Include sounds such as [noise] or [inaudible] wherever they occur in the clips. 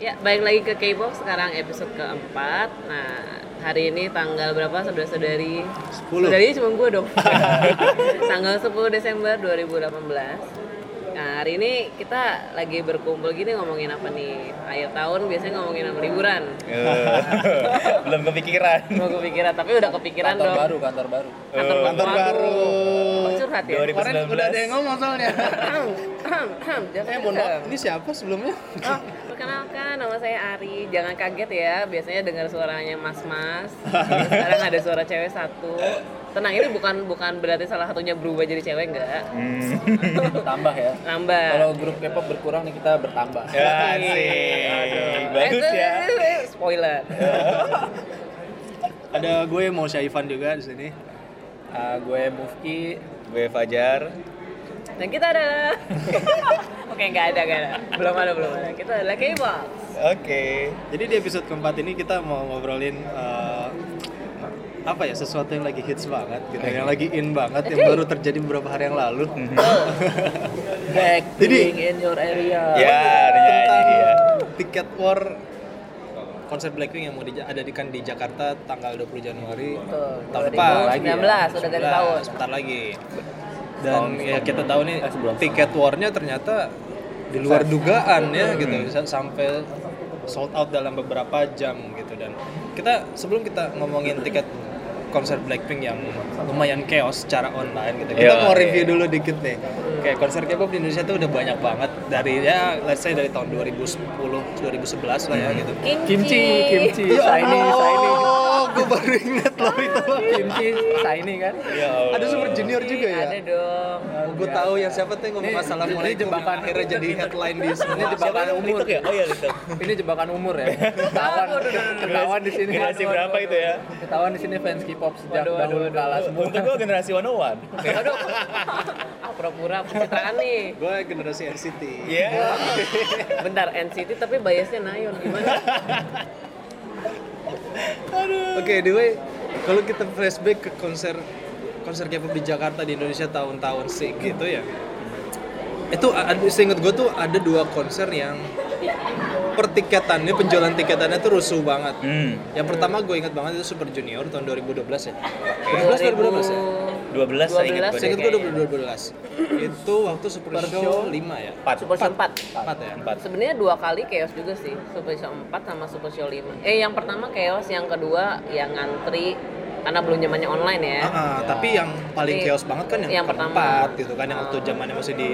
Ya, balik lagi ke K-pop sekarang episode keempat. Nah, hari ini tanggal berapa saudara-saudari? 10. Saudari cuma gue dong. [laughs] tanggal 10 Desember 2018. Nah, hari ini kita lagi berkumpul gini ngomongin apa nih? Akhir tahun biasanya ngomongin apa liburan. Eh, [laughs] belum kepikiran. Mau kepikiran, tapi udah kepikiran kantor dong. baru kantor baru Kantor, Kantor Waduh. baru. Kok curhat ya? 2019. Kemarin udah ada yang ngomong soalnya. Jangan eh, mohon maaf, ini siapa sebelumnya? Perkenalkan nama saya Ari. Jangan kaget ya, biasanya dengar suaranya mas-mas. Sekarang ada suara cewek satu. Tenang, ini bukan bukan berarti salah satunya berubah jadi cewek enggak. Hmm. [laughs] tambah ya Nambah. kalau grup K-pop berkurang nih kita bertambah Ya sih. Bagus Eh, ya. eh, Spoiler. [laughs] Ada gue mau Syaifan juga di sini. Ah, gue Mufki Gue Fajar. Dan kita ada [laughs] Oke, nggak ada, nggak ada. Belum ada, belum ada. Kita adalah K-pop. Oke. Jadi di episode keempat ini kita mau ngobrolin eh, apa ya sesuatu yang lagi hits banget gitu, yang lagi in banget, yang baru terjadi beberapa hari yang lalu. [laughs] back Jadi- in your area Ya, ada nyanyi Tentang dia. tiket war konser Blackpink yang mau di, ada di kan di Jakarta tanggal 20 Januari Betul. tahun 2019, depan udah ganti 11, tahun. sebentar lagi dan ya. kita tahu nih Eh, tiket warnya ternyata di luar dugaan ya gitu. Bisa sampai sold out dalam beberapa jam gitu. Dan kita sebelum kita ngomongin tiket konser Blackpink yang lumayan chaos secara online gitu. Kita Iya. mau review dulu dikit nih. Kayak konser K-pop di Indonesia tuh udah banyak banget dari ya let's say dari tahun 2010, 2011 lah ya gitu. kimchi kimchi Ya shiny shiny Allah, gue baru inget loh itu. kimchi shiny kan Ya Allah. Ada Super Junior juga ya? Ada dong. Gue tahu yang siapa tuh yang ngomong Ini- assalamualaikum ini jebakan. akhirnya jadi headline di semua. Ini jebakan umur. Ya? Oh iya ini jebakan umur ya [laughs] ketahuan ketahuan di sini Generasi berapa itu ya? ketahuan di sini fans K-pop sejak Waduh, waduh, dahulu waduh. kala semua Untuk gue generasi 101. Aduh. Ah, [laughs] pura-pura pencitraan nih. Gue generasi NCT. Iya. [laughs] Bentar, NCT tapi biasnya Nayon gimana? [laughs] Oke, anyway, kalau kita flashback ke konser konser K-pop di Jakarta di Indonesia tahun-tahun sih gitu ya. Itu ada seingat gue tuh ada dua konser yang pertiketannya penjualan tiketannya tuh rusuh banget. Hmm. Yang pertama gue ingat banget itu Super Junior tahun 2012 ya. 2012 2012 ya. 12 saya ingat 12 gue. Saya ingat gue kayaknya. 2012. itu waktu Super, Show 5 ya. 4. Super Show 4. 4 ya. 4. Sebenarnya dua kali chaos juga sih, Super Show 4 sama Super Show 5. Eh yang pertama chaos, yang kedua yang ngantri karena belum zamannya online ya. Ah, ah, tapi yang paling Tapi chaos banget kan yang, yang pertama. keempat gitu kan yang waktu zamannya masih di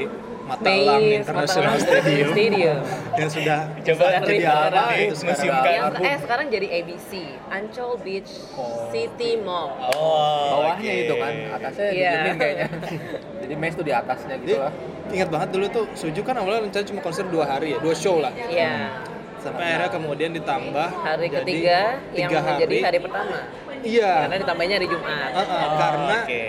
Matalang Maze, International Matalang Stadium, Stadium. [laughs] yang sudah Coba jadi apa itu sekarang. museum Yang kan. eh sekarang jadi ABC, Ancol Beach City Mall. Oh. bawahnya oke. itu kan atasnya Iya. didiemin kayaknya [laughs] jadi mes tuh di atasnya Jadi, gitu lah ingat banget dulu tuh Suju kan awalnya rencana cuma konser dua hari ya, dua show lah. Iya. Sampai akhirnya kemudian ditambah Hari jadi ketiga yang tiga menjadi hari pertama. Iya. Karena ditambahnya hari Jumat. Ah, Oh, karena Oke.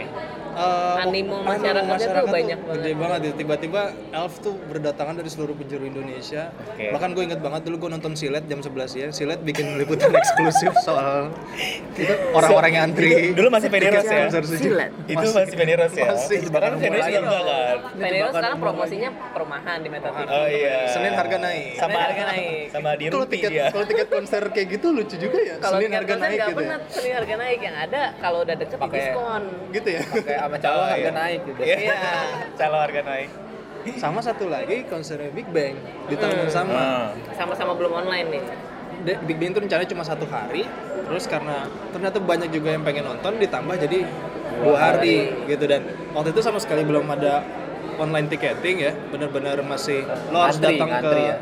Eh, Animo masyarakatnya tuh banyak gede banget. banget ya. Tiba-tiba Elf tuh berdatangan dari seluruh penjuru Indonesia. Oke. Bahkan gue inget banget dulu gue nonton Silet jam 11 ya. Silet bikin liputan [laughs] eksklusif soal itu orang-orang yang antri. Dulu masih Peniros ya? konser. Silet. Itu masih Peniros ya? Masih. Bahkan Peniros juga enggak kan? Venero sekarang promosinya perumahan di Metro TV. Oh iya. Senin harga naik. Sama harga [laughs] naik. Sama di Kalau tiket dia. kalau tiket konser kayak gitu lucu juga ya. Kalau Senin tiket harga konser naik gitu. pernah Ya. Senin harga naik yang ada kalau udah deket Pakai- diskon. Gitu ya. [laughs] sama calon Oh, harga iya. naik gitu Iya. Iya. Calon harga naik. Sama satu lagi konsernya Big Bang di tahun yang sama. Ah. Sama-sama belum online nih. De- Big Bang itu rencananya cuma satu hari, terus karena ternyata banyak juga yang pengen nonton ditambah jadi dua hari gitu dan waktu itu sama sekali belum ada online ticketing ya, benar-benar masih lo harus datang ke ya.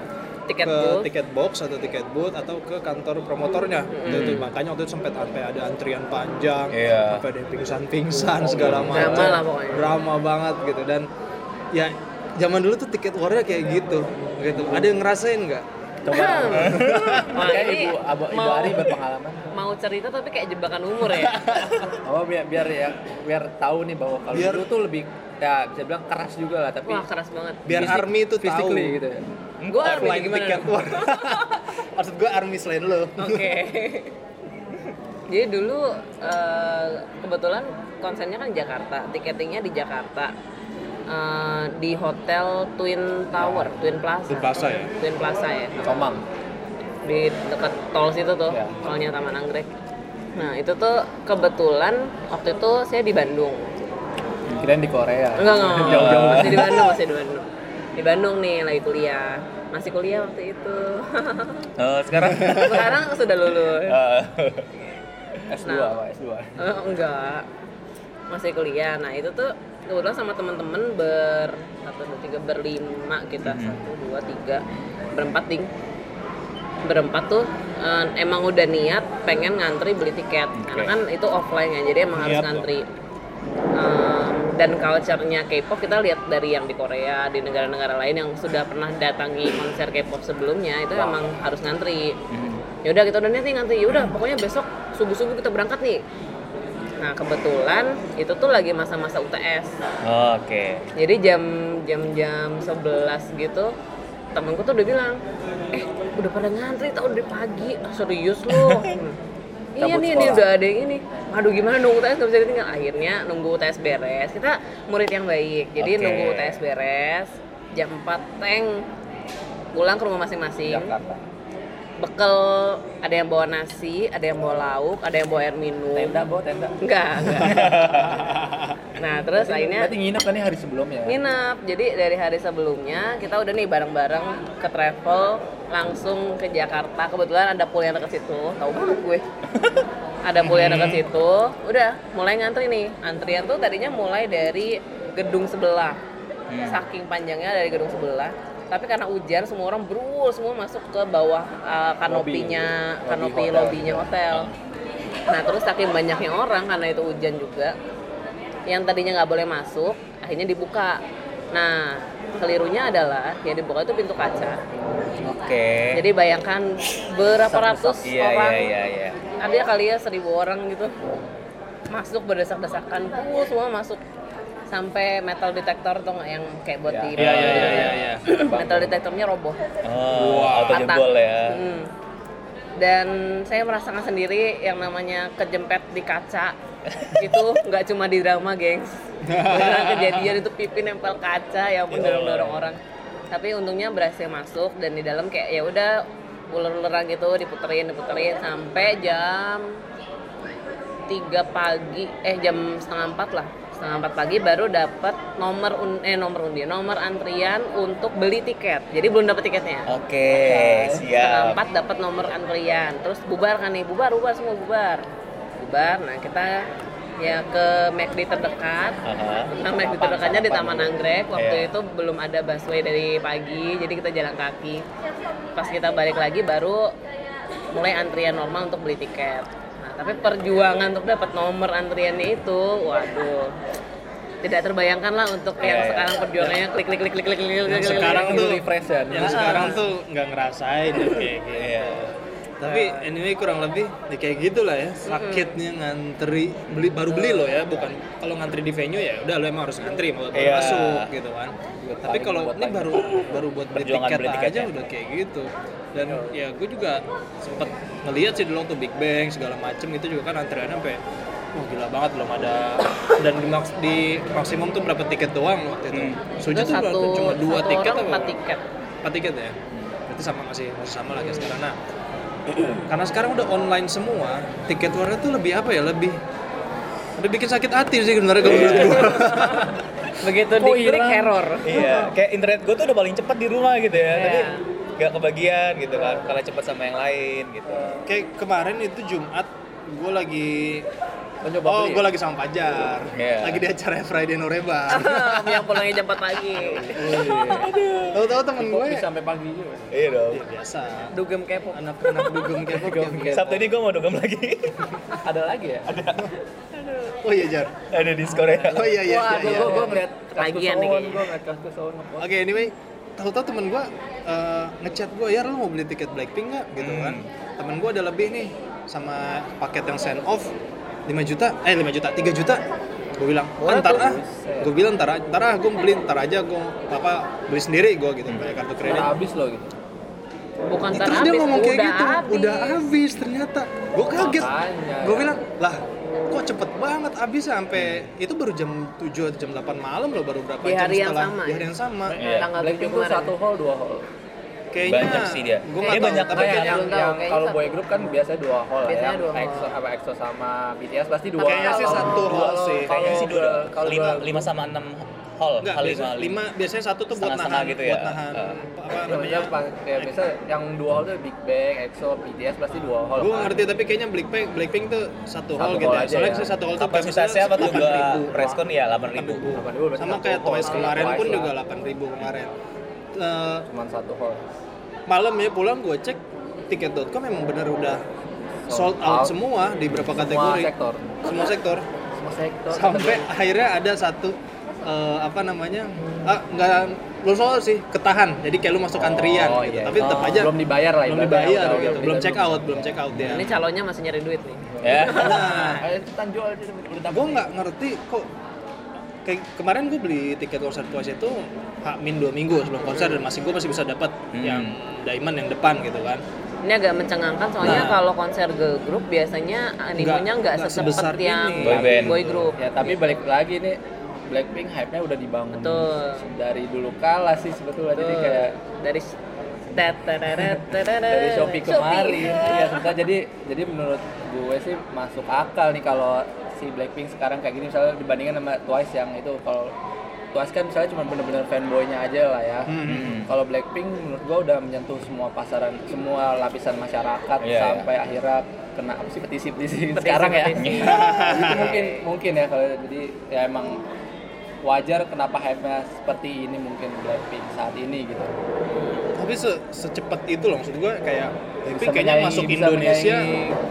Tiket ke booth. tiket box atau tiket booth atau ke kantor promotornya gitu. makanya waktu itu sempat sampai ada antrian panjang Iya. sampai ada pingsan-pingsan segala macam Drama lah pokoknya. drama banget gitu dan ya zaman dulu tuh tiket warnya kayak gitu gitu ada yang ngerasain nggak coba [laughs] kayak ini ibu abu, ibu mau- Ari berpengalaman Mau cerita tapi kayak jebakan umur ya. [laughs] oh biar biar ya biar tahu nih bahwa kalau Biar- dulu tuh lebih ya bisa bilang keras juga lah tapi Wah keras banget. biar fisik- army itu tahu gitu ya Gue offline gimana? tiket war [laughs] maksud gue army selain lo Oke. Jadi dulu eh, kebetulan konsernya kan di Jakarta, tiketingnya di Jakarta. Eh, di hotel Twin Tower, Twin Plaza. Twin Plaza ya? Twin Plaza ya. Comang di dekat tol situ tuh Ya. tolnya Taman Anggrek nah itu tuh kebetulan waktu itu saya di Bandung Kirain di Korea. enggak enggak Jauh-jauh. [laughs] masih di Bandung masih di Bandung di Bandung nih lagi kuliah masih kuliah waktu itu [laughs] Oh, sekarang sekarang sudah lulus Eh, S2 Nah. Pak, S2. Eh, enggak masih kuliah nah itu tuh kebetulan sama temen-temen ber satu dua tiga berlima kita Mhm. satu dua tiga berempat ding berempat tuh eh, emang udah niat pengen ngantri beli tiket karena Oke. kan itu offline ya jadi emang harus Niat loh. ngantri Em, dan culture-nya K-pop kita lihat dari yang di Korea di negara-negara lain yang sudah pernah datangi konser K-pop sebelumnya itu emang harus ngantri hmm. ya udah kita udah niat nih ngantri ya udah pokoknya besok subuh subuh kita berangkat nih nah kebetulan itu tuh lagi masa-masa UTS Oh, Oke. jadi jam jam jam 11 gitu temenku tuh udah bilang eh udah pada ngantri tau dari pagi Ah, serius Hmm. [laughs] iya nih ini udah ada yang ini. Aduh gimana nunggu UTS gak bisa ditinggal? Akhirnya nunggu UTS beres. Kita murid yang baik. Jadi Oke. nunggu UTS beres jam 4 tank pulang ke rumah masing-masing. Jakarta. Bekal ada yang bawa nasi, ada yang bawa lauk, ada yang bawa air minum. Tenda, bawa tenda. Enggak, enggak. [laughs] nah, terus Berarti- akhirnya Berarti nginep kan nih hari sebelumnya. nginep. Jadi dari hari sebelumnya kita udah nih bareng-bareng ke travel langsung ke Jakarta. Kebetulan ada yang dekat situ. Tahu banget gue. [laughs] ada pool yang dekat situ. Udah, mulai ngantri nih. Antrian tuh tadinya mulai dari gedung sebelah. Saking panjangnya dari gedung sebelah. Tapi karena hujan semua orang berul semua masuk ke bawah uh, kanopinya, Lobby. kanopi Lobby hotel. lobbynya hotel. Nah terus saking banyaknya orang karena itu hujan juga, yang tadinya nggak boleh masuk akhirnya dibuka. Nah kelirunya adalah yang dibuka itu pintu kaca. Oke. Jadi bayangkan berapa ratus Iya, orang, iya, iya, iya. ada kali ya seribu orang gitu masuk berdesak-desakan, full semua masuk sampai metal detector tuh nggak yang kayak buat Ya. di Iya iya iya iya. iya. metal detektornya roboh. Oh, auto Patah. jebol ya. Hmm. Dan saya merasakan sendiri yang namanya kejempet di kaca [laughs] itu nggak cuma di drama, gengs. Beneran kejadian itu pipi nempel kaca yang pun dorong-dorong orang. Tapi untungnya berhasil masuk dan di dalam kayak ya udah ular-ularan gitu diputerin diputerin sampai jam 3 pagi eh jam setengah empat lah setengah empat pagi baru dapat nomor un, eh nomor undi nomor antrian untuk beli tiket. Jadi belum dapat tiketnya. Oke, setengah siap. empat dapat nomor antrian. Terus bubar kan nih? Bubar bubar semua bubar. Bubar nah kita ya ke McD terdekat. Aha. nah McD terdekatnya di Taman Anggrek. Waktu Iya. itu belum ada busway dari pagi jadi kita jalan kaki. Pas kita balik lagi baru mulai antrian normal untuk beli tiket tapi perjuangan untuk dapat nomor antriannya itu waduh tidak terbayangkan lah untuk yang Iya, iya. sekarang perjuangannya klik klik klik klik klik klik klik Yang klik, sekarang klik, tuh klik. refresh ya. Yang sekarang tuh nggak ngerasain ya kayak gitu. Iya. Tapi anyway kurang lebih ya kayak gitulah ya sakitnya ngantri beli baru beli lo ya bukan kalau ngantri di venue ya udah lo emang harus ngantri mau baru Iya. masuk gitu kan. Buat Tapi kalau ini baru baru buat beli tiket beli aja tiketnya. udah kayak gitu. Dan ya gue juga sempet ngeliat sih dulu waktu Big Bang segala macem itu juga kan antriannya sampai wah gila banget belum ada dan di, maks di maksimum tuh berapa tiket doang waktu itu. Hmm. Itu tuh satu, cuma dua satu tiket apa? empat tiket empat tiket ya berarti sama masih masih sama lah kayak sekarang nah [clears throat] karena sekarang udah online semua tiket warna tuh lebih apa ya lebih lebih bikin sakit hati sih sebenarnya kalau menurut gua. [laughs] begitu diklik error Iya, kayak internet gue tuh udah paling cepat di rumah gitu ya. Tapi Iya. gak kebagian gitu kan, kalah cepat sama yang lain gitu. kayak kemarin itu Jumat gue lagi Lo nyoba oh beli gue ya? lagi sama Pajar Iya. lagi di acara Friday Noreban [laughs] yang pulangnya jam 4 pagi tahu-tahu temen gue sampai pagi juga? Iya dong. ya biasa dugem kepo anak-anak dugem K-pop kayak begitu. Sabtu ini gue mau dugem lagi. [laughs] Ada lagi ya? oh iya Jar Ada di Korea. oh iya iya Wah, iya, gue iya. gue gue ngeliat Ketagihan nih Kaskusoon, kayaknya. gue ngeliat ngepost. Oke, anyway, tahu-tahu temen gue uh, ngechat gue, ya lu mau beli tiket Blackpink nggak? Gitu Hmm. kan. Temen gue ada lebih nih sama paket yang send off 5 juta, eh 5 juta, 3 juta. Gue bilang, oh, ntar ah, gue bilang ntar, ntar ah, gue beli ntar aja gue apa beli sendiri gue gitu, pakai kartu kredit. Udah habis loh gitu. bukan Ya, ntar terus dia habis, ngomong kayak udah gitu, habis. udah habis ternyata. Gue kaget. Gue bilang, lah kok cepet banget habis sampai itu baru jam 7 atau jam 8 malam loh baru berapa Di jam hari yang setelah sama di ya? hari yang sama. Iya. tanggal Blackpink 7 tuh kemarin satu hall, dua hall. Kayaknya banyak sih dia. gua Dia banyak tapi kayaknya- yang, tahu, yang kalau boy group kan biasanya dua hall ya. Biasanya dua EXO hall. apa EXO sama BTS pasti dua Kayaknya sih satu hall sih. Kayaknya sih dua, kalau lima, lima sama enam hall, Enggak, hall biasa, lima, biasanya satu tuh buat nahan, gitu ya? buat nahan Uh. apa Ya, namanya? biasa, ya, biasa yang dua hall tuh Big Bang, EXO, BTS pasti dua hall. Gue ngerti tapi kayaknya Blackpink Blackpink tuh satu hall gitu. ya. aja Soalnya ya. sih satu hall tuh Kapasitasnya apa tuh 8.000. preskon ya 8000 8.000. Delapan ribu, Sama kayak Twice kemarin pun juga 8.000 kemarin. Eh, Cuman satu hall. Malam ya pulang gue cek tiket.com memang bener udah sold Sold out out. semua di beberapa Semua kategori. sektor. Semua sektor. Semua sektor. Sampai akhirnya ada satu eh, apa namanya? Ah, enggak belum out sih, ketahan. Jadi kayak lu masuk antrian Oh, gitu. iya. Tapi tetap Oh, aja belum dibayar lah Belum dibayar Udah- gitu. Belum check out, belum check out dia. Ini calonnya masih nyari duit nih. ya. Nah, aja udah dapat. gue nggak ngerti kok kayak kemarin gue beli tiket konser Twice itu hak min dua minggu sebelum konser dan masih gue masih bisa dapat Hmm. yang diamond yang depan gitu kan Ini agak mencengangkan soalnya Nah. kalau konser girl group biasanya animonya nggak secepat sebesar yang ini. Boy band. boy group. Ya tapi balik lagi nih Blackpink hype-nya udah dibangun Betul. dari dulu kala sih sebetulnya jadi Tuh, kayak dari dari [laughs] dari Shopee kemari ya jadi jadi menurut gue sih masuk akal nih kalau si Blackpink sekarang kayak gini misalnya dibandingkan sama Twice yang itu kalau Twice kan misalnya cuma bener-bener fanboynya aja lah ya. Hmm. kalau Blackpink menurut gue udah menyentuh semua pasaran semua lapisan masyarakat Iya, sampai akhirnya kena apa sih petisi-petisi sekarang ya? petisi. [laughs] mungkin mungkin ya kalau jadi ya emang wajar kenapa hype-nya seperti ini mungkin Blackpink saat ini gitu. Tapi se secepat itu loh maksud gue kayak Blackpink kayaknya masuk Indonesia.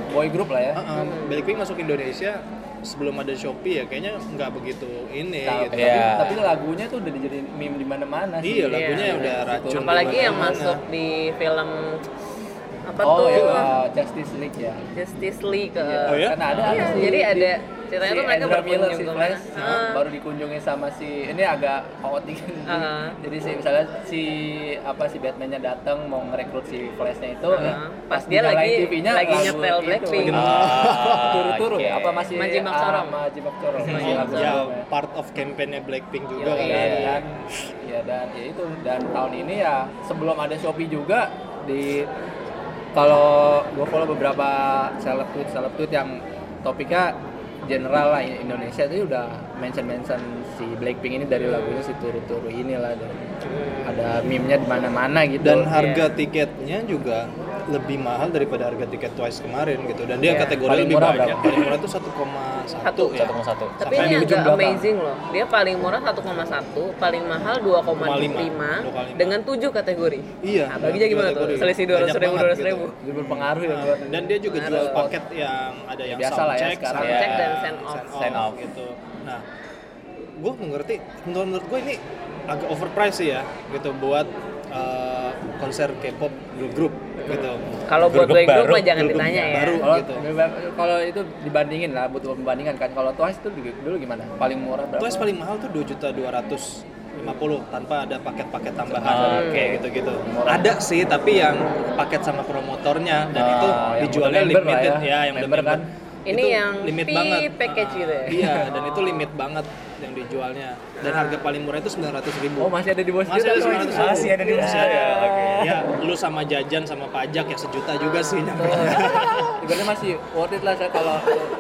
boy group lah ya. Uh-uh, Blackpink masuk Indonesia sebelum ada Shopee ya kayaknya nggak begitu ini Tapi, gitu Iya. tapi lagunya tuh udah dijadiin meme di mana-mana sih. iya lagunya Iya. udah racun Apalagi yang masuk di film apa Oh tuh? ya, Justice League ya. Justice League. Oh ya? Karena ada Iya, ada sih. jadi di- ada ceritanya si tuh mereka Miller berkunjung si ke Flash. Ah. baru dikunjungi sama si ini agak chaotic. Ah. jadi si misalnya si apa si Batman-nya datang mau ngerekrut si Flash-nya itu Ah. ya, Pas dia dinyalain lagi- TV-nya lagi nyetel. Blackpink. Turu-turu oke. ya? apa masih Maji Mak Sorong. Ah, Maji Mak Sorong. Masih Maji lagu Mak ya part of campaign-nya Blackpink juga Iya, kan iya. dan ya dan ya itu dan tahun ini ya sebelum ada Shopee juga di kalau gue follow beberapa seleb tweet seleb tweet yang topiknya general lah Indonesia itu udah mention mention si Blackpink ini dari lagunya si turu turu inilah dan ada meme-nya di mana mana gitu. Dan harga tiketnya juga lebih mahal daripada harga tiket Twice kemarin gitu dan dia Iya. kategori Paling lebih murah banyak berapa? paling murah itu 1,1 Satu. ya 1,1. Tapi Sampai ini agak amazing loh. Dia paling murah 1,1, paling mahal 2,5 2,5. dengan 7 kategori. Iya, Nah, baginya gimana tuh? Selisih Banyak 200 ribu, banget 200 ribu. gitu. Jadi berpengaruh ya Nah, buat dan dia juga Pengaruh. jual paket yang ada yang biasa sound lah ya check, sekarang. sound ya. Check dan send off. send Send off gitu. Nah, gue mengerti menurut, menurut gue ini agak overpriced sih ya gitu buat uh, konser K-pop girl group gitu. Kalau buat Grup group baru, mah jangan grup ditanya ya. baru. kalau gitu. kalau itu dibandingin lah butuh pembandingan kan kalau Twice itu dulu- gimana paling murah berapa Twice paling mahal tuh 2 juta 250 tanpa ada paket-paket tambahan Ah, kayak gitu-gitu. Ada sih tapi yang paket sama promotornya dan Oh, itu yang dijualnya limited ya. ya, yang Member kan. Ini Itu yang limit Pi banget package Ah, gitu ya? Iya, dan itu limit banget yang dijualnya. Dan harga paling murah itu 900 ribu. oh masih ada di bawah Masih ada 900 ribu. Masih ada di bawah. ada. Oke. Ya, lu sama jajan sama pajak ya sejuta juga sih nyampe. [laughs] Ibaratnya masih worth it lah saya kalau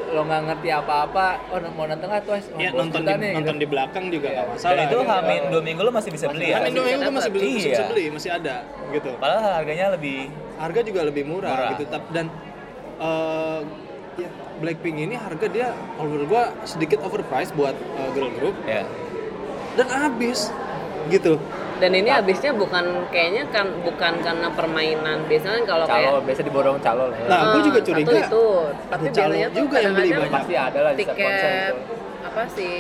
lo nggak ngerti apa-apa, oh mau nonton nggak? Oh, Ya nonton di, nih, nonton gitu. di belakang juga nggak Dan masalah. itu gitu. hamin dua minggu lo masih bisa beli ya. Hamin dua minggu tuh masih bisa, masih Iya. bisa beli, masih ada gitu. Padahal harganya lebih Harga juga lebih murah, Murah. gitu. Tap- Dan eh, ya, Blackpink ini harga dia kalau menurut gua sedikit overpriced buat eh, girl group ya. dan habis gitu. Dan ini habisnya bukan kayaknya kan bukan karena permainan. Biasanya kan kalau kayak Calo, biasa diborong calo lah ya. Nah, gua eh, juga curiga Satu itu, tapi calo biasanya tuh juga yang beli banyak. Pasti ada lah di setiap konser tiket apa sih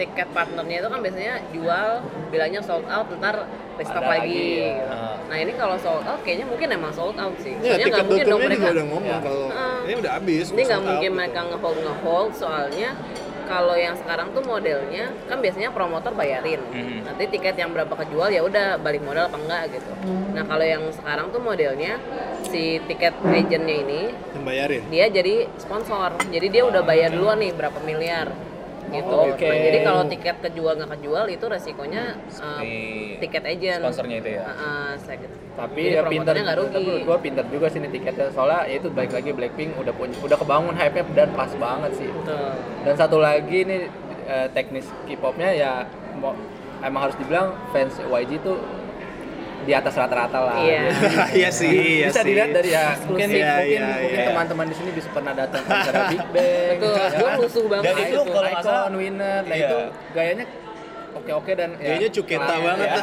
tiket partnernya itu kan biasanya jual bilangnya sold out ntar restock lagi, lagi, ya. nah ini kalau sold out kayaknya mungkin emang sold out sih Ya, soalnya nggak mungkin dong mereka udah ngomong Ya. kalau Ah. ini udah habis. ini nggak mungkin out, mereka gitu. ngehold ngehold soalnya kalau yang sekarang tuh modelnya kan biasanya promotor bayarin Mhm. nanti tiket yang berapa kejual ya udah balik modal apa enggak gitu nah kalau yang sekarang tuh modelnya si tiket agentnya ini Yang bayarin. dia jadi sponsor jadi dia udah bayar duluan nih berapa miliar gitu. Oke. Nah, jadi kalau tiket kejual nggak kejual itu resikonya uh, tiket agent. sponsornya itu ya? Uh, uh, tapi jadi ya pinter nggak rugi. tapi menurut gua pinter juga sih nih tiketnya soalnya ya itu baik lagi Blackpink udah punya udah kebangun hype-nya dan pas banget sih Betul. dan satu lagi nih eh, teknis K-popnya ya mau emang harus dibilang fans YG tuh di atas rata-rata lah Iya. [laughs] Iya sih, iya bisa dilihat dari ya mungkin Iya, mungkin iya, mungkin iya. teman-teman di sini bisa pernah datang ke acara Big Bang Betul. ya Gue kan? musuh banget. Dan Nah, itu kalau nggak salah- Icon, winner nah Iya. itu gayanya oke-oke dan ya, Kayaknya cuketa banget ya.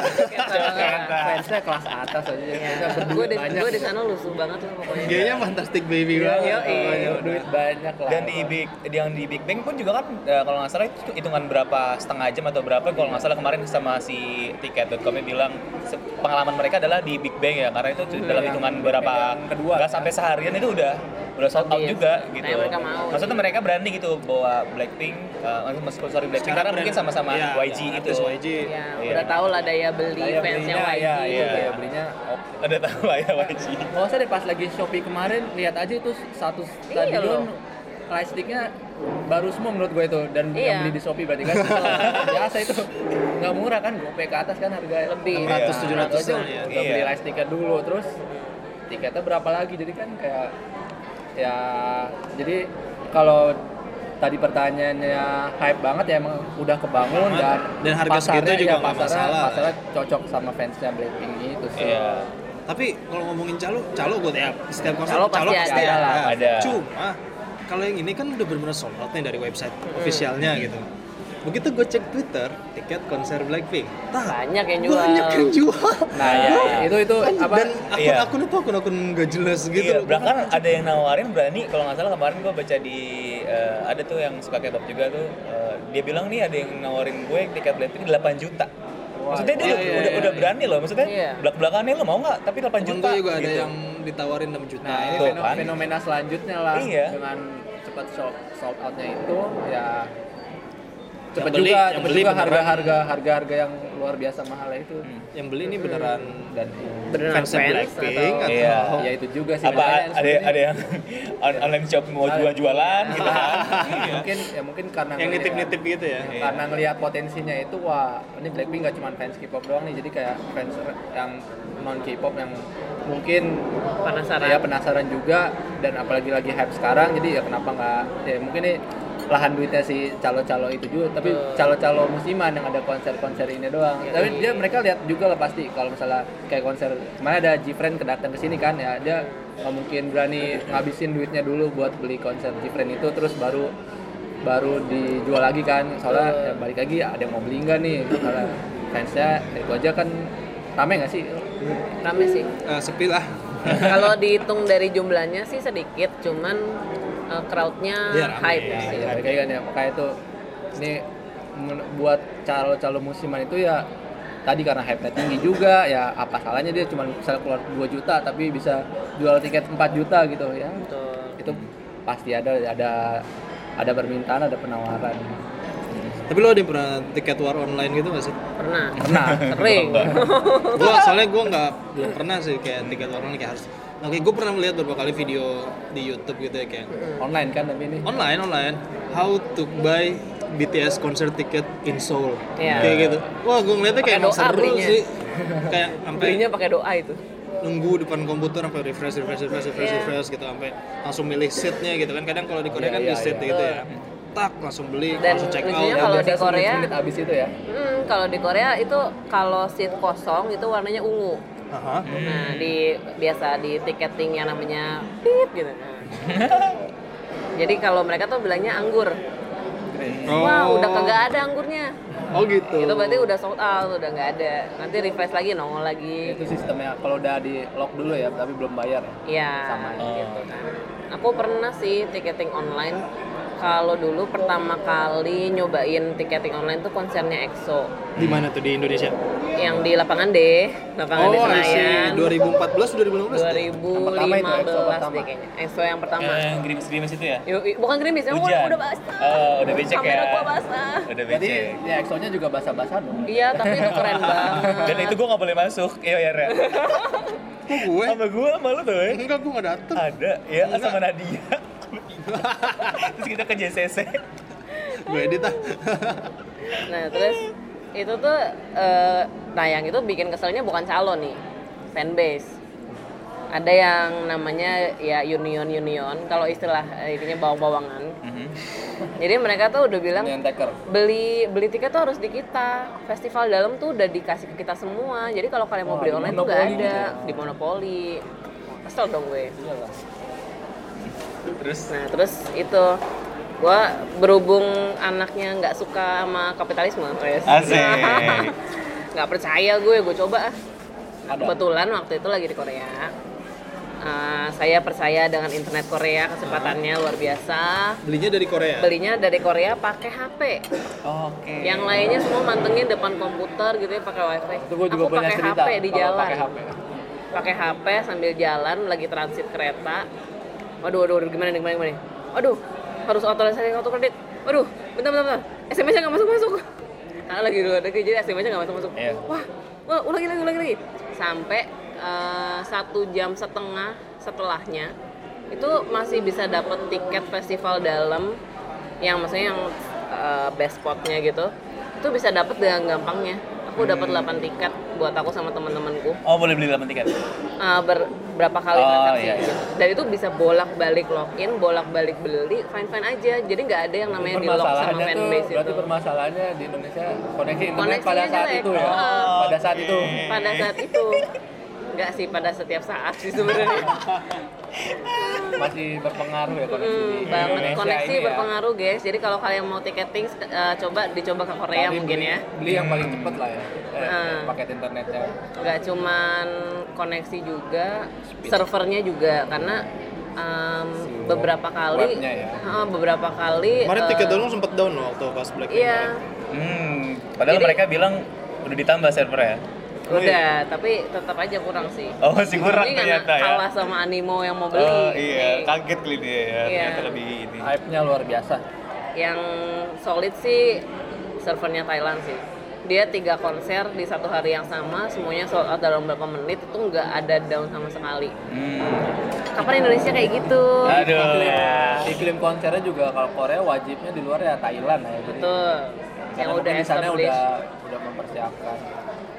fansnya kelas atas aja Gue berdua di, banyak gua di sana lusuh banget lah pokoknya. Kayaknya fantastic baby Iya, banget. iya, iya. duit banyak lah Dan di Big yang di Big Bang pun juga kan eh, kalau nggak salah itu hitungan berapa setengah jam atau berapa kalau nggak salah kemarin sama si tiket.com bilang pengalaman mereka adalah di Big Bang ya karena itu dalam yang hitungan berapa kedua, nggak sampai seharian itu udah udah sold out Iya. juga gitu. Kayak mereka mau. Maksudnya mereka berani gitu bawa Blackpink uh, maksud sorry Blackpink karena mungkin sama-sama iya, YG iya, itu. artis YG. Ya, Iya. udah tau lah daya beli Daya fansnya belinya, YG. iya, iya, Iya. daya belinya oke. Ada tahu lah ya YG. Nggak usah deh pas lagi Shopee kemarin lihat aja itu satu Iya stadion plastiknya baru semua menurut gue itu dan Iya. yang beli di Shopee berarti [laughs] kan biasa itu nggak murah kan gope ke atas kan harga Lebih. 600 Nah, 700 aja lah ya. udah Iya. beli live tiket dulu terus tiketnya berapa lagi jadi kan kayak ya jadi kalau tadi pertanyaannya hype banget ya emang udah kebangun Banget. dan Dan harga segitu juga ya, pasarnya- masalah. pasarnya cocok sama fansnya Blackpink itu sih Iya. Tapi kalau ngomongin calo, calo gue ya setiap konser Calo pasti ada lah. Ada. Cuma kalau yang ini kan udah benar-benar sold out nih dari website officialnya gitu. Begitu gue cek Twitter, tiket konser Blackpink, tah, Banyak yang jual. banyak yang jual. nah ya, itu itu apa Dan Iya. akun-akun itu akun-akun gak jelas gitu. iya, bahkan ada yang nawarin berani kalau nggak salah kemarin gue baca di eh, ada tuh yang suka K-pop juga tuh eh, dia bilang nih ada yang nawarin gue tiket Blackpink 8 juta. Maksudnya dia iya, udah, iya, udah, iya, udah berani loh, maksudnya Iya. belak-belakannya lo mau nggak? Tapi 8 Temen juta. juga ada gitu. yang ditawarin 6 juta. Nah, ini Tuh, feno- kan. fenomena selanjutnya lah Iya. dengan cepat sold, sold outnya itu ya cepat beli- juga, yang beli juga harga-harga harga-harga yang luar biasa mahal itu Hmm. Yang beli ini beneran dan Beneran fans fans Blackpink atau- atau Iya. ya itu juga sih apa ada sebenarnya- ada yang [laughs] on- online shop mau jual-jualan gitu kan. [laughs] Mungkin ya mungkin karena yang nitip-nitip gitu ya. Iya. karena ngelihat potensinya itu wah ini Blackpink gak cuma fans K-pop doang nih jadi kayak fans yang non K-pop yang mungkin Penasaran. ya penasaran juga dan apalagi lagi hype sekarang jadi ya kenapa nggak ya mungkin ini lahan duitnya si calo-calo itu juga tapi calo-calo musiman yang ada konser-konser ini doang Iya. tapi dia mereka lihat juga lah pasti kalau misalnya kayak konser kemarin ada Gfriend kedatang ke sini kan ya dia nggak mungkin berani ngabisin duitnya dulu buat beli konser Gfriend itu terus baru baru dijual lagi kan soalnya ya balik lagi ada yang mau beli nggak nih misalnya fansnya ya itu aja kan rame nggak sih Rame sih. Eh, sepi lah. Kalau dihitung dari jumlahnya sih sedikit, cuman uh, crowdnya rame. hype ya, sih. ya, kayak kan ya makanya itu ini buat calo-calo musiman itu ya tadi karena hype tinggi juga ya apa salahnya dia cuma bisa keluar 2 juta tapi bisa jual tiket 4 juta gitu ya Betul. itu pasti ada ada ada permintaan ada penawaran Tapi lo ada yang pernah tiket war online gitu gak sih? Pernah. pernah Sering. gua soalnya gua nggak belum pernah sih kayak tiket war online kayak harus. Oke, gue pernah melihat beberapa kali video di YouTube gitu ya kayak online kan tapi ini online online how to buy BTS concert ticket in Seoul Iya. kayak gitu. Wah, gue ngeliatnya kayak doa seru belinya. sih. kayak [laughs] sampai Belinya pakai doa itu. nunggu depan komputer sampai refresh refresh refresh refresh Iya. refresh gitu sampai langsung milih seatnya gitu kan kadang kalau di Korea Iya, kan iya, di seat iya. gitu ya tak langsung beli Dan langsung check out kalau di Korea- semenit abis itu ya Hmm, kalau di Korea itu kalau seat kosong itu warnanya ungu. Aha. Nah, di biasa di tiketing yang namanya pip gitu. Nah. [laughs] Jadi kalau mereka tuh bilangnya anggur. Oh. Wah, udah kagak ada anggurnya. oh gitu Itu berarti udah sold out, udah nggak ada. Nanti refresh lagi, nongol lagi. itu sistemnya kalau udah di lock dulu ya tapi belum bayar ya Iya, Sama. gitu kan. Aku pernah sih tiketing online. Kalau dulu pertama kali nyobain tiketing online tuh konsernya EXO di mana tuh di Indonesia yang di lapangan D, lapangan oh see. Senayan. 2014 2015 pertama itu, EXO 2015 pertama. deh kayaknya. EXO yang pertama. Yang gerimis-gerimis itu ya? Yuk, bukan gerimis, yang Hujan. udah, udah basah. Oh, udah becek Kamera ya. gua basah. Udah Berarti becek. ya EXO-nya juga basah-basah dong. Iya, tapi itu keren [laughs] banget. Dan itu gue gak boleh masuk. Iya ya, Re. Kok gue Sama gue sama lu tuh, ya. enggak gue nggak dateng Ada, ya sama Nadia. Terus kita ke JCC. gue edit ah Nah terus itu tuh eh, nah yang itu bikin keselnya bukan calon nih fanbase. Ada yang namanya ya union union kalau istilah eh, ininya bawang-bawangan. Mhm. Jadi mereka tuh udah bilang Union Taker. beli beli tiket tuh harus di kita. Festival dalam tuh udah dikasih ke kita semua. Jadi kalau kalian mau beli online tuh nggak monopoli ada gitu di monopoli. Kesel dong gue. Iyalah. Terus Nah terus itu gua berhubung anaknya nggak suka sama kapitalisme. Asik. [laughs] nggak percaya gue, gue coba. Ada. Kebetulan waktu itu lagi di Korea. Uh, saya percaya dengan internet Korea kecepatannya luar biasa. belinya dari Korea Belinya dari Korea pakai HP. oke. Yang lainnya semua mantengin depan komputer gitu ya pakai wifi. Itu gue juga Aku pakai. HP di jalan Pakai HP. pakai HP sambil jalan lagi transit kereta. Waduh, waduh, waduh gimana nih, gimana, gimana? nih? Waduh, harus otorisasi kartu kredit. Waduh, bentar, bentar, bentar. SMS-nya nggak masuk masuk. [laughs] Karena lagi dulu ada jadi SMS-nya nggak masuk masuk. Iya. Wah, wah, ulangi lagi, ulangi lagi. Sampai eh, satu jam setengah setelahnya itu masih bisa dapat tiket festival dalam yang maksudnya yang eh, best spotnya gitu itu bisa dapat dengan gampangnya aku dapat 8 tiket buat aku sama teman-temanku Oh boleh beli 8 tiket. uh, ber- berapa kali Oh, transaksi iya, iya. gitu. Dan itu bisa bolak-balik login, bolak-balik beli, fine-fine aja. Jadi nggak ada yang namanya di lock sama fanbase berarti itu. permasalahannya di Indonesia koneksi internet Koneksinya pada saat jelek. itu ya. Oh, pada saat itu. Pada saat itu nggak sih pada setiap saat sih sebenarnya. [laughs] Masih berpengaruh ya koneksi di Hmm, banget Indonesia koneksi ini ya. berpengaruh guys. Jadi kalau kalian mau tiketing uh, coba dicoba ke Korea Tapi mungkin beli- ya. Beli yang paling cepet lah ya. Eh, Nah. paket internetnya. nggak cuman koneksi juga servernya juga karena um, Si beberapa kali ya. uh, beberapa kali kemarin uh, tiket download sempet down loh waktu pas Black iya Hmm. Padahal Jadi- mereka bilang udah ditambah servernya. Udah tapi tetap aja kurang sih Oh masih kurang Ini ternyata ya. kalah sama animo yang mau beli Oh iya, Nih, kaget kali dia ya. Iya. Ternyata lebih ini. Hype-nya luar biasa. yang solid sih servernya Thailand sih dia tiga konser di satu hari yang sama semuanya sold out dalam beberapa menit itu nggak ada down sama sekali Hmm. kapan Indonesia kayak gitu Aduh. Iklim, ya. iklim konsernya juga kalau Korea wajibnya di luar ya Thailand ya. Jadi- betul yang Karena udah di sana udah udah mempersiapkan.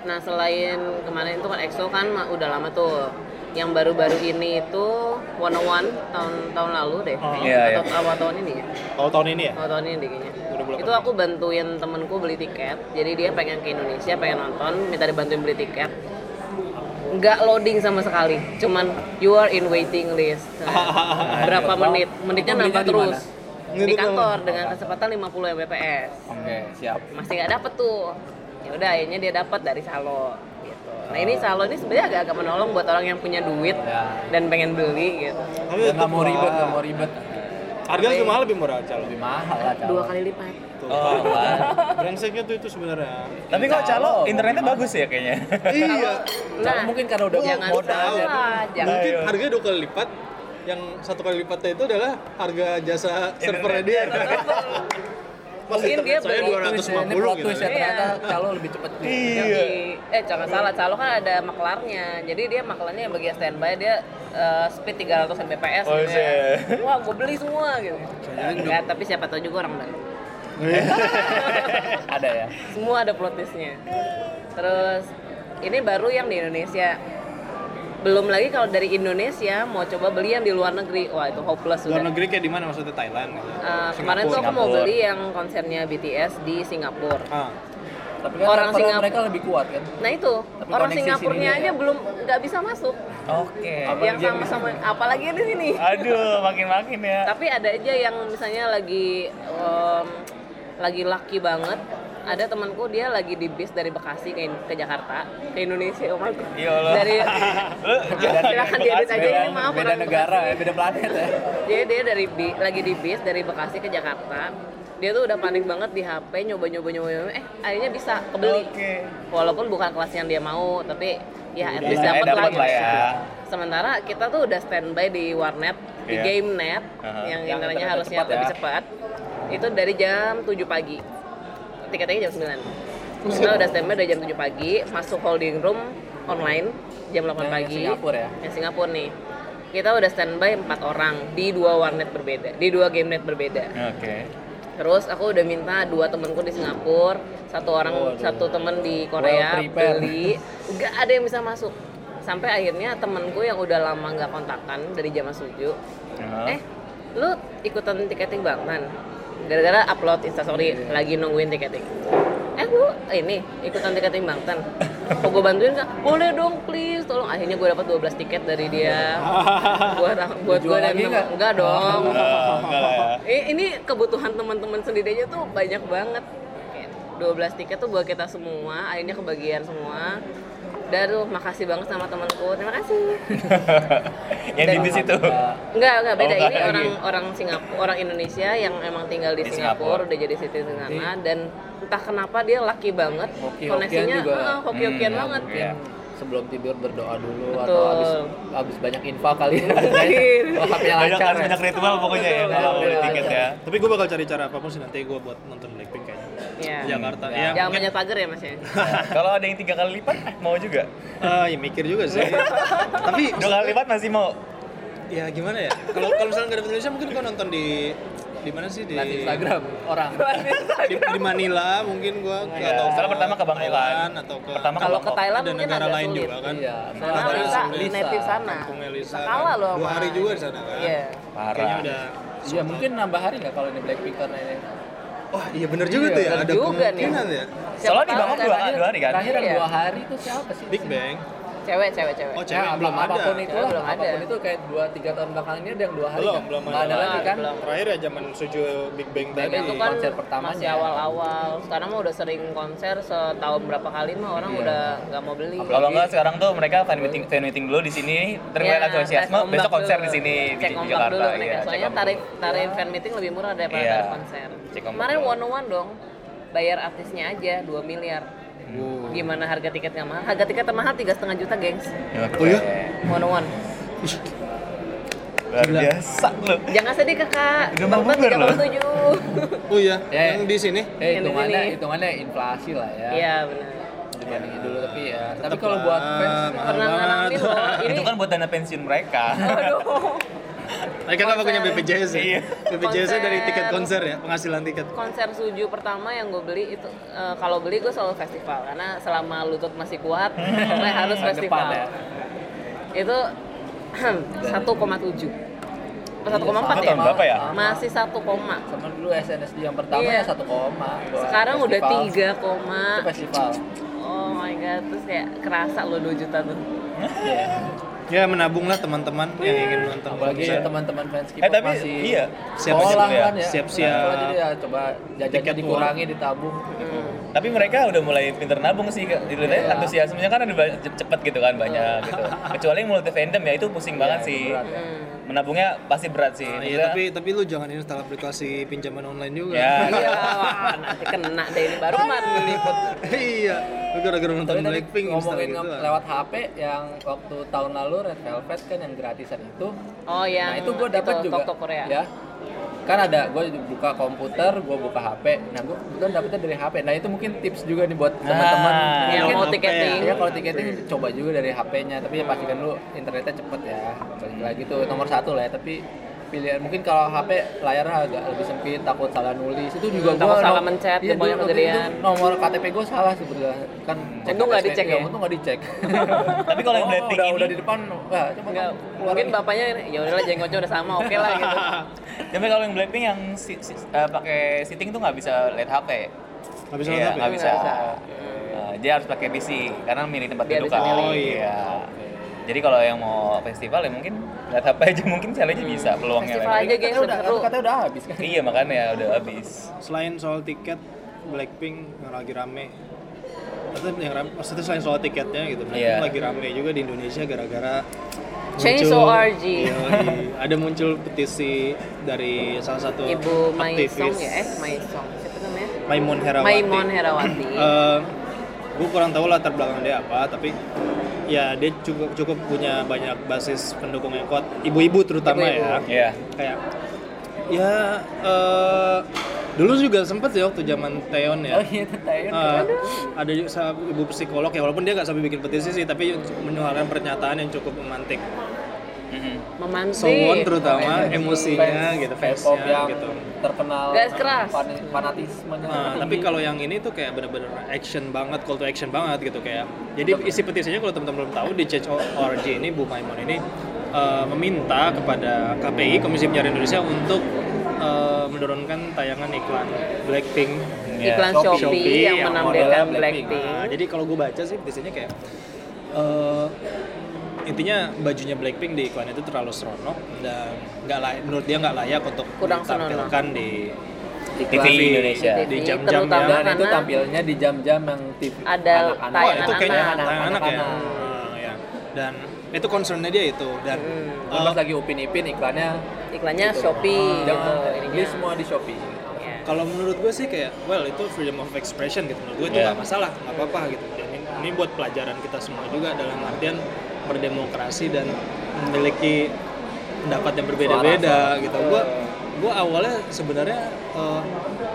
Nah selain kemarin itu kan EXO kan udah lama tuh. Yang baru-baru ini itu One One tahun tahun lalu deh, kayaknya. Iya, iya. atau awal tahun ini ya. Oh tahun ini ya? Awal tahun ini deh kayaknya. 2018. Itu aku bantuin temenku beli tiket. Jadi dia pengen ke Indonesia, pengen nonton, minta dibantuin beli tiket. Nggak loading sama sekali, cuman you are in waiting list. [laughs] Nah, berapa menit? Menitnya nambah terus. Di kantor dengan kecepatan 50 Mbps Oke, siap. masih nggak dapet tuh ya udah akhirnya dia dapat dari Salo gitu nah ini Salo ini sebenarnya agak-agak menolong buat orang yang punya duit Ya. dan pengen beli gitu Tapi nggak mau ribet, nggak mau ribet. Harga lebih mahal lebih murah calo. Lebih mahal lah calon. dua kali lipat Oh, wah. Brengseknya tuh itu sebenarnya. Tapi kok calo Calo, internetnya bagus ya kayaknya. iya. Calon mungkin karena udah jangan modal ya. Mungkin Ayo. harganya dua kali lipat. Yang satu kali lipatnya itu adalah harga jasa servernya dia. [laughs] Mungkin dia saya beli- 250 Ini plot gitu. twist ya, Iya. ternyata calon lebih cepet. Iya. Eh jangan salah Salo kan ada maklarnya jadi dia maklarnya yang bagian standby dia eh, speed 300 Mbps Oh, gitu ya. iya. wah gue beli semua gitu Enggak, tapi siapa tahu juga orang Bandung Ada ya. semua ada plot twistnya terus ini baru yang di Indonesia belum lagi kalau dari Indonesia mau coba beli yang di luar negeri wah itu hopeless Luar sudah negeri kayak di mana maksudnya Thailand? gitu. Uh, kemarin tuh aku mau beli yang konsernya BTS di Singapura Ah. Tapi kan Orang Singapura- mereka lebih kuat kan. nah itu Tapi orang Singapurnya aja ya. belum nggak bisa masuk Oke. Apalagi yang yang sama-sama apalagi di sini Aduh, makin-makin ya. tapi ada aja yang misalnya lagi um, lagi laki banget ada temanku dia lagi di bis dari Bekasi ke, ke Jakarta ke Indonesia oh my God. Iya Allah. dari [laughs] silakan diedit aja Beda, ini maaf beda negara Bekasi. ya, beda planet ya. Jadi dia dari bi- lagi di bis dari Bekasi ke Jakarta. Dia tuh udah panik banget di HP nyoba nyoba nyoba, nyoba. eh akhirnya bisa kebeli. Oke. Walaupun bukan kelas yang dia mau, tapi ya at least Ya, dapat lah. lah ya. Sementara kita tuh udah standby di warnet, di Iya. game net Aha. yang Yang internetnya harusnya cepat lebih ya. cepat. Itu dari jam 7 pagi. Tiketnya jam 9. Kita udah standby dari jam 7 pagi, masuk holding room online jam 8 Yang pagi. Singapura ya? Yang Singapura nih. Kita udah standby empat orang di dua warnet berbeda, di dua game net berbeda. Oke. Terus aku udah minta dua temenku di Singapura, satu orang Waduh. satu temen di Korea Well beli, nggak ada yang bisa masuk. Sampai akhirnya temenku yang udah lama nggak kontakan dari zaman suju, Hah? eh lu ikutan tiketing Bangtan? Gara-gara upload instastory lagi nungguin tiketing. Eh lu ini ikutan tiketing Bangtan? Mau gue bantuin nggak? Boleh dong please, tolong. Akhirnya gue dapat 12 tiket dari dia. buat [laughs] buat gue dan temen- enggak dong. [laughs] Ya. Ini kebutuhan teman-teman sendiri aja tuh banyak banget. Kayak 12 tiket tuh buat kita semua, akhirnya kebagian semua. Dan tuh makasih banget sama temanku. Terima kasih. [laughs] yang di bis itu. Enggak, enggak beda. Oh, ini orang orang Singapura, orang Indonesia yang emang tinggal di, Di Singapura, Singapura. udah jadi citizen sana dan entah kenapa dia laki banget. Hoki-hokian Koneksinya juga. ah, hoki-hokian Hmm, banget. iya. sebelum tidur berdoa dulu Betul. atau habis habis banyak infak kali ya. [laughs] HP-nya Banyak lancar. harus banyak ritual pokoknya ya kalau beli tiket ya. Tapi gue bakal cari cara apa pun sih nanti gue buat nonton Blackpink kayaknya. Iya. Di Jakarta. Ya. Ya, Jangan banyak pagar ya Mas ya. [laughs] Kalau ada yang tiga kali lipat mau juga. eh, ya mikir juga sih. [laughs] Tapi Dua kali lipat masih mau. ya gimana ya? Kalau kalau misalnya nggak ada Indonesia mungkin gue nonton di di mana sih di Instagram orang. [laughs] di, di Manila mungkin gue Iya. atau Soalnya pertama ke Bangkok kan. Thailand atau ke Pertama ke Kalau ke. Thailand ada mungkin negara agak lain sulit. juga kan. Iya. Karena Negara Lisa di native sana. Lisa Kalah kan. loh. Dua hari juga di sana kan. Iya. Parah. Kayaknya udah Iya mungkin nambah hari nggak kalau ini Blackpink karena ini. Wah iya bener juga Iya, tuh ya, ada juga nih. kemungkinan ya. Siapa Soalnya di tahu Bangkok kan dua, dua hari kan. Terakhir dua hari itu siapa sih? Big Bang. Cewek, cewek, cewek. Oh, Ya, cewek belum ada. apa pun itu Cewek lah, belum ada. apa pun itu kayak dua tiga tahun belakangan ini ada yang dua hari Belum, kan? belum Nggak ada ada. lagi kan? Belum. Terakhir ya zaman Suju Big Bang tadi. itu kan konser pertamanya. masih awal-awal. Sekarang mah udah sering konser setahun berapa kali mah orang Iya. udah nggak mau beli. Kalau enggak sekarang tuh mereka fan meeting fan meeting dulu di sini, terus Ya, mulai antusiasme, besok konser dulu. di sini di, Cek di ombak Jakarta. dulu mereka. iya, Soalnya tarif tarif fan meeting lebih murah daripada Iya. tarif konser. Kemarin one on one dong. Bayar artisnya aja 2 miliar. Wow. Gimana harga tiket nggak mahal? Harga tiket termahal tiga setengah juta, gengs. Oke. Oh iya? One on one. Luar biasa lu. Jangan sedih kakak. Bang bubar loh. 37. Oh iya, Ya. [laughs] yang di sini. Eh Yang di hitungannya hitungannya inflasi lah ya. Iya benar. Dibandingin dulu tapi ya. Tapi kalau buat fans Pernah banget. ngalamin loh. Ini Itu kan buat dana pensiun mereka. Aduh. [laughs] Mereka nggak punya. BPJS ya? Iya. BPJS dari tiket konser ya, penghasilan tiket. konser suju pertama yang gue beli itu eh, kalau beli gue selalu festival karena selama lutut masih kuat saya harus [laughs] festival depan ya. itu 1,7 Apa 1,4 Itu ya tahun berapa ya? masih 1 koma Sama dulu SNSD yang pertama Iya. ya satu koma. sekarang udah festival. 3 koma Itu festival. oh my god terus kayak kerasa lo 2 juta tuh Iya. Ya menabunglah teman-teman yang ingin nonton Apalagi konser. teman-teman fans K-pop Eh, tapi masih iya. Siap- siap- kan ya. siap-siap. Sekolah jadi ya coba jajannya Tiket dikurangi ditabung. Hmm. Tapi mereka udah mulai pinter nabung sih. Dilihatnya Iya. antusiasmenya kan ada cepet gitu kan banyak gitu. Kecuali yang multi fandom ya itu pusing banget Iya, sih. itu berat. Hmm. Menabungnya pasti berat sih. Maksudnya- iya, tapi tapi lu jangan install aplikasi pinjaman online juga. Ya. [laughs] iya wah nanti kena deh ini baru man ngeliput [laughs] iya. Lu gara-gara nonton Tapi tadi Blackpink ngomongin gitu. nge- lewat HP yang waktu tahun lalu Red Velvet kan yang gratisan itu. oh yang nah itu gue dapat juga. Tok-tok Korea Ya. Kan ada, gue buka komputer, gue buka HP. Nah gue kebetulan dapetnya dari HP. Nah itu mungkin tips juga nih buat teman-teman. Ah. yang mau tiketing Ya kalau tiketing coba juga dari HP-nya, tapi ya pastikan lu internetnya cepet ya. Balik lagi tuh nomor satu lah ya, tapi pilihan mungkin kalau HP layarnya agak lebih sempit, takut salah nulis. Itu juga Hmm, takut gua salah nom- mencet, iya, kegedean. itu Nomor KTP gue salah sebetulnya. Kan Untung nggak KTP, dicek ya? Untung nggak dicek. [laughs] Tapi kalau yang Oh, Blackpink udah, ini- udah di depan, wah coba mungkin lagi. bapaknya ya udahlah jenggotnya udah sama oke lah gitu [laughs] Tapi kalau yang Blackpink yang si- si- eh, pakai sitting tuh nggak bisa lihat HP. Nggak bisa nggak ya? bisa. Nggak bisa. Eh, dia harus pakai PC karena milih tempat duduk bisa kan. Oh, iya. Jadi kalau yang mau festival ya mungkin lihat HP aja mungkin challenge bisa peluangnya. Festival lagi. aja Katanya udah, seru katanya udah habis kan. Iya makanya udah habis. Selain soal tiket Blackpink yang lagi rame Maksudnya yang rame, maksudnya selain soal tiketnya gitu, Blackpink Iya. lagi rame juga di Indonesia gara-gara Change muncul- ORG. Yoi. ada muncul petisi dari salah satu Ibu aktivis Maisong ya eh Maisong siapa namanya Maimun Herawati. Maimon Herawati gue kurang tahu latar belakang dia apa, tapi ya dia cukup cukup punya banyak basis pendukung yang kuat, ibu-ibu terutama Ibu-ibu. ya. Iya. Kayak ya eh, dulu juga sempet ya waktu zaman Teon ya. Oh iya, keren. ada ibu psikolog ya walaupun dia nggak sampai bikin petisi sih tapi menyuarakan pernyataan yang cukup memantik Mhm. memantik. Sowon terutama emosinya Fans gitu, fansnya yang gitu. terkenal Garis keras. fan- fanatismenya Nah, tapi kalau yang ini tuh kayak bener-bener action banget, call to action banget gitu kayak. Jadi isi petisinya kalau teman-teman belum tahu di Change.org ini Bu Maimon ini eh, meminta kepada KPI Komisi Penyiaran Indonesia untuk eh, menurunkan tayangan iklan Blackpink. Ya, Iklan Shopee. Shopee, Shopee yang yang menampilkan Blackpink. Blackpink. Nah, jadi kalau gue baca sih petisinya kayak eh, intinya bajunya Blackpink di iklan itu terlalu seronok dan nggak layak menurut dia nggak layak untuk Kurang ditampilkan di TV Iklan Indonesia. Di TV, jam-jam yang dan itu tampilnya di jam-jam yang TV Ada anak-anak. Oh, tayangan itu kayaknya anak-anak. ya. Ah, ya. Dan itu concernnya dia itu dan Hmm. Pas lagi Upin Ipin iklannya Iklannya Shopee jam gitu. beli ininya. semua di Shopee. Ya. kalau menurut gue sih kayak well itu freedom of expression gitu menurut gue itu Yeah. nggak masalah nggak apa-apa gitu dan ini, ini buat pelajaran kita semua juga dalam artian berdemokrasi dan memiliki pendapat yang berbeda-beda gitu gue gue awalnya sebenarnya uh,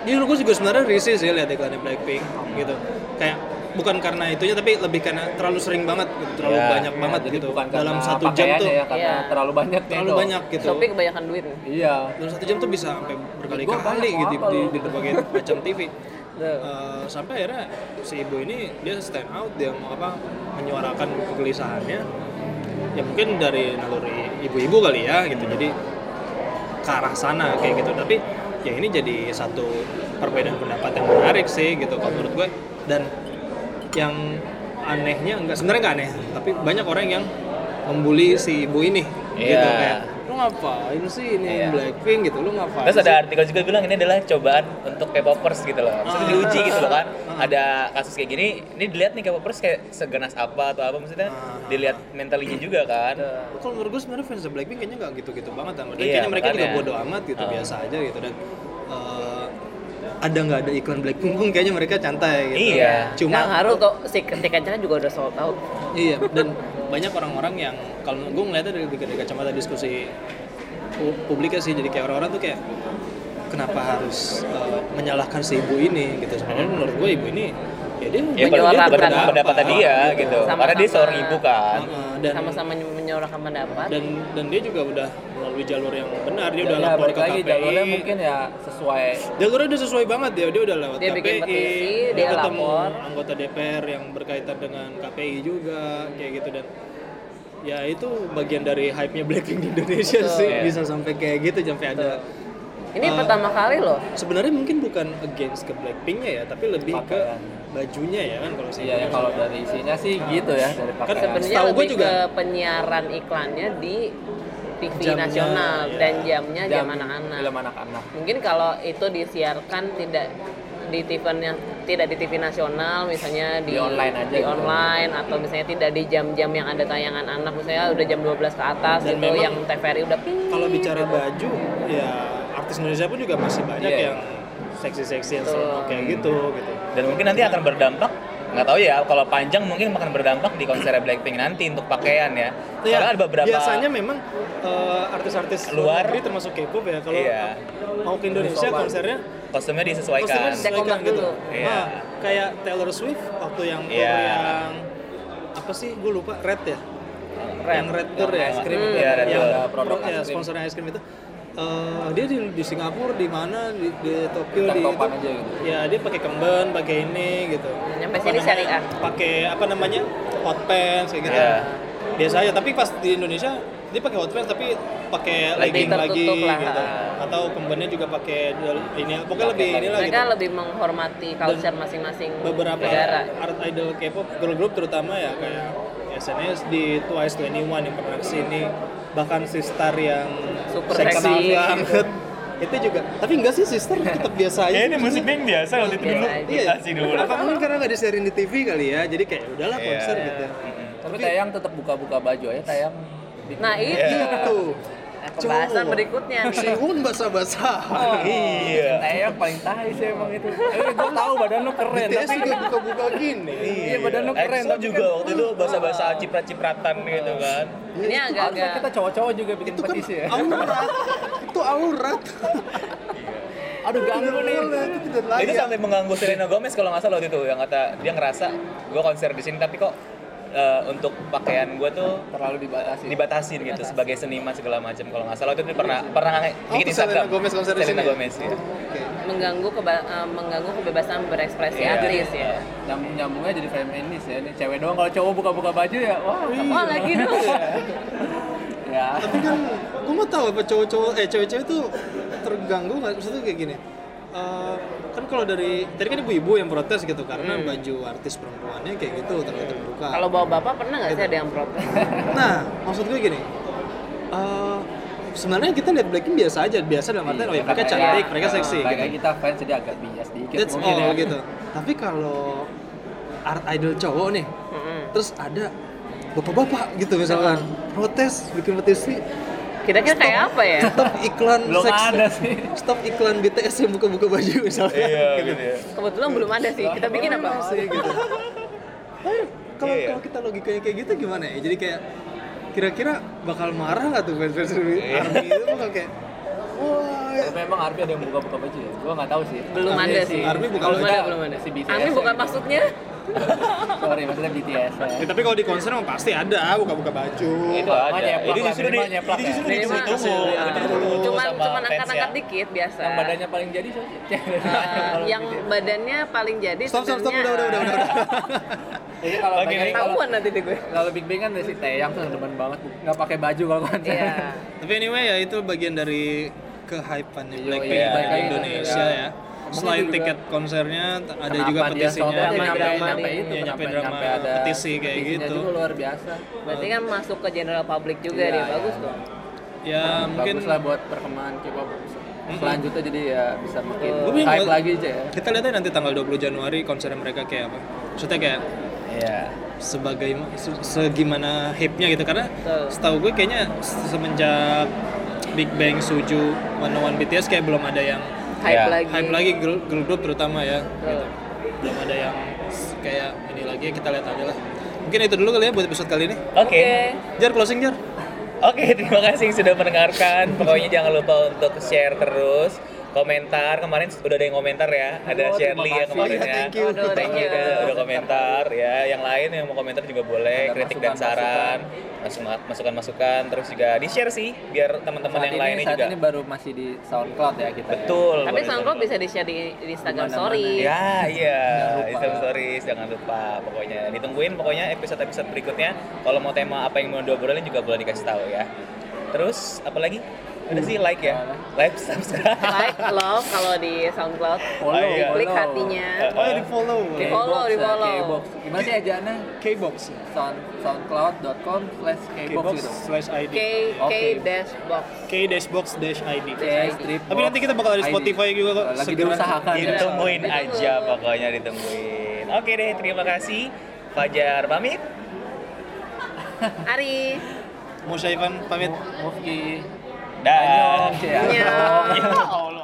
jujur gue juga sebenarnya risih sih lihat iklannya Blackpink gitu kayak bukan karena itunya tapi lebih karena terlalu sering banget gitu, terlalu Ya. banyak banget Jadi gitu bukan dalam satu jam tuh ya, karena Iya. terlalu banyak terlalu gitu. banyak gitu Shopee kebanyakan duit. Iya. dalam satu jam tuh bisa sampai Gua berkali-kali gitu apa di, lu? di berbagai macam TV Eh, sampai akhirnya si ibu ini dia stand out dia mau apa menyuarakan kegelisahannya. Ya mungkin dari naluri ibu-ibu kali ya gitu. Jadi ke arah sana kayak gitu. Tapi ya ini jadi satu perbedaan pendapat yang menarik sih gitu kalau menurut gue. Dan yang anehnya enggak sebenarnya nggak aneh tapi banyak orang yang membuli si ibu ini gitu Iya. kayak lu ngapain sih ini Iya. Blackpink gitu lu ngapain Terus ada sih?" artikel juga bilang ini adalah cobaan untuk K-popers gitu loh. Maksudnya Ah. diuji gitu loh kan. Ah. Ada kasus kayak gini, ini dilihat nih K-popers kayak seganas apa atau apa maksudnya Ah. dilihat mentalinya juga kan. Kalau menurut gue sebenarnya fans Blackpink kayaknya nggak gitu-gitu banget sama. Dan Iya, kayaknya mereka juga makanya. bodo amat gitu, biasa aja gitu dan eh, ada nggak ada iklan Blackpink pun kayaknya mereka cantai gitu. Iya. Cuma Nggak ngaruh kok si ketika kan juga udah sold out. iya dan banyak orang-orang yang kalau gue ngeliatnya dari, dari kacamata diskusi pu- publiknya sih jadi kayak orang-orang tuh kayak kenapa harus eh, menyalahkan si ibu ini gitu sebenarnya menurut gue ibu ini ya dia Ya dia Menyuarakan pendapat dia gitu. Sama-sama. Karena dia seorang ibu kan. Heeh, dan Sama-sama menyuarakan pendapat. dan dan dia juga udah melalui jalur yang benar dia udah Ya, lapor ke lagi KPI jalurnya mungkin ya sesuai jalurnya udah sesuai banget ya dia udah lewat Dia KPI bikin petisi, dia ketemu lapor. anggota DPR yang berkaitan dengan KPI juga kayak gitu dan ya itu bagian dari hype-nya Blackpink di Indonesia Betul. sih Iya. bisa sampai kayak gitu sampai ada Ini Uh, pertama kali loh. sebenarnya mungkin bukan against ke Blackpinknya ya tapi lebih ke Pakaian. Bajunya ya kan kalau sih Iya ya kalau dari isinya sih gitu ya dari Kan pakaian. Sebenarnya setahu gue lebih juga- ke penyiaran iklannya di TV Jamnya, nasional iya. dan jamnya jam anak-anak. Film anak-anak. Mungkin kalau itu disiarkan tidak di TV nya tidak di TV nasional misalnya di, Di online aja di gitu. online atau misalnya tidak di jam-jam yang ada tayangan anak misalnya udah jam 12 ke atas Dan itu memang yang TVRI udah ping kalau bicara baju ya artis Indonesia pun juga masih banyak Iya. yang seksi-seksi yang seronok kayak gitu gitu Dan mungkin nanti akan berdampak nggak tahu ya kalau panjang mungkin akan berdampak di konser Blackpink nanti untuk pakaian ya. Iya, Karena ada beberapa biasanya memang eh, artis-artis Luar. luar negeri termasuk K-pop ya kalau Iya. mau ke Indonesia konsernya kostumnya disesuaikan. kostumnya disesuaikan dulu. Iya. Nah, kayak Taylor Swift waktu yang Iya. yang apa sih gue lupa Red ya Red. yang Red Tour ya es krim itu Iya, ya, Red yang produk ya, sponsornya es krim itu Eh, dia di, di Singapura di mana? Di, di Tokyo di itu, aja gitu. ya dia pakai kemben pakai ini gitu. Nyampe sini syariah. pakai apa namanya? Hot pants kayak gitu. Iya. biasa aja tapi pas di Indonesia dia pakai hot pants tapi pakai legging lagi lah. gitu. atau kembennya juga pakai ini pokoknya lebih inilah mereka gitu. Lebih menghormati culture masing-masing beberapa negara. art idol K-pop girl group terutama ya kayak SNSD, Twice 21 yang pernah ke sini. Bahkan Sistar yang Super seksi. banget. Itu juga. Tapi enggak sih Sister? [laughs] Tetap biasa aja. Ini musik band biasa waktu itu dulu. aja. iya. Kasih dulu. apa mungkin karena nggak disiarin di TV kali ya? Jadi kayak udahlah Iya. konser gitu. Tapi tayang tetap buka-buka baju aja tayang. nah itu Iya. Nah, pembahasan berikutnya si Un basah-basah Iya. Tayang paling tahi sih emang itu. Eh, gue [laughs] tahu badan lu keren, BTS tapi juga buka-buka gini Iya, badan lu keren, EXO juga kan- waktu itu bahasa-bahasa ciprat-cipratan gitu kan. ini harusnya agak-agak kita cowok-cowok juga bikin itu kan petisi ya. aurat itu aurat Aduh ganggu nih. itu tidak itu sampai mengganggu Selena Gomez kalau nggak salah waktu itu yang kata dia ngerasa gue konser di sini tapi kok eh, untuk pakaian gue tuh terlalu dibatasi. dibatasin gitu sebagai seniman segala macam kalau nggak salah waktu itu pernah pernah bikin Oh, Selena Instagram Gomez konser di Selena sini ya? Gomez ya Oke. mengganggu keba- eh, mengganggu kebebasan berekspresi Iya. artis ya. Nyambung nyambungnya jadi feminis ya. Ini cewek doang kalau cowok buka-buka baju ya, wah. Oh lagi dong. Ya. Tapi kan gue mau tahu apa cowok-cowok eh cewek-cewek tuh terganggu nggak maksudnya kayak gini. Eh, kan kalau dari tadi kan ibu-ibu yang protes gitu karena baju artis perempuannya kayak gitu terlalu terbuka. Kalau bawa bapak pernah nggak sih ada yang protes? [laughs] Nah, maksud gue gini. eh, sebenarnya kita lihat Blackpink biasa aja, biasa dalam artian oh ya mereka Kayak- cantik, mereka Nah, seksi Kayak gitu. kita fans jadi agak bias dikit That's mungkin all ya. gitu. Tapi kalau art idol cowok nih, Mm-mm. terus ada bapak-bapak gitu misalkan protes bikin petisi Kira-kira kayak apa ya? stop iklan Belum seks ada sih. stop iklan BTS yang buka-buka baju misalnya iya gitu. gitu ya Kebetulan belum ada sih. Kita bikin apa? sih gitu kalau Iya, iya. kalau kita logikanya kayak gitu gimana ya jadi kayak kira-kira bakal marah nggak tuh fans-fans Army itu bakal kayak wah Tapi emang Army ada yang buka-buka baju ya? Gua nggak tahu sih. Belum Army ada sih. Army bukan belum ada, belum ada. Si BTS Army bukan ya. maksudnya. [laughs] Sorry, maksudnya BTS. Ya. Ya, tapi kalau di konser emang pasti ada buka-buka baju itu ada ini justru di ini ya. justru Minimal. ditunggu. Itu ditunggu Cuman cuman angkat-angkat ya. dikit biasa. Yang badannya paling jadi siapa sih? Eh, [laughs] yang badannya paling jadi stop stop stop udah udah udah udah, udah. Jadi kalau Bang kalau Tahuan nanti deh gue. kalau Big Bang kan dari si Taeyang tuh demen banget nggak pakai baju kalau konser. Iya. tapi anyway ya itu bagian dari kehypeannya Iya, Blackpink iya, di. Indonesia ya selain juga- tiket konsernya ada juga petisinya Nyampe drama nyampe itu, kenapa nyampe drama nyampe ada petisi kayak gitu. juga luar biasa. Berarti kan masuk ke general public juga Iya, dia. iya. Bagus dong. ya mungkin bagus lah buat perkembangan K-pop selanjutnya jadi ya bisa makin bingung hype lagi aja ya. kita lihat aja nanti tanggal 20 Januari konser mereka kayak apa maksudnya kayak Iya. sebagai se- segimana hype-nya gitu karena setahu gue kayaknya semenjak Big Bang Suju 101 BTS kayak belum ada yang Hype Iya. lagi. hype lagi girl, girl group terutama ya gitu. belum ada yang kayak ini lagi kita lihat aja lah mungkin itu dulu kali ya buat episode kali ini oke jar closing jar Oke, terima kasih sudah mendengarkan. Pokoknya jangan lupa untuk share terus, komentar. Kemarin udah ada yang komentar ya, ada Oh, Shirley kasih. kemarin ya. thank you. Aduh, Thank you udah, udah komentar ya. Yang lain yang mau komentar juga boleh, Ada kritik dan saran, masuk- masukan-masukan, terus juga di share sih, biar teman-teman yang ini, lainnya saat juga. ini baru masih di SoundCloud ya kita. ya. Betul. Tapi baru SoundCloud bisa di-share di, di Instagram Di mana-mana. story. Ya, iya. Instagram stories jangan lupa pokoknya. Ditungguin pokoknya episode-episode berikutnya. Kalau mau tema apa yang mau diobrolin juga boleh dikasih tahu ya. Terus apa lagi? Ada sih like ya. Like, subscribe. Like, love kalau di SoundCloud. Follow, Oh, iya. Klik hatinya. oh ya di follow Di follow, di K-box ya, follow. K-box. Gimana sih ajaannya? K-box Sound, soundcloud.com slash K-box gitu. slash ID K K dash box. K dash box dash ID Strip tapi nanti kita bakal ada. Spotify juga kok Lagi diusahakan ya. Ditungguin Ditunggu. aja pokoknya ditungguin. Oke deh, terima kasih. Fajar pamit. Ari. mau Syaivan pamit Mufki. 哎呦，你不好了。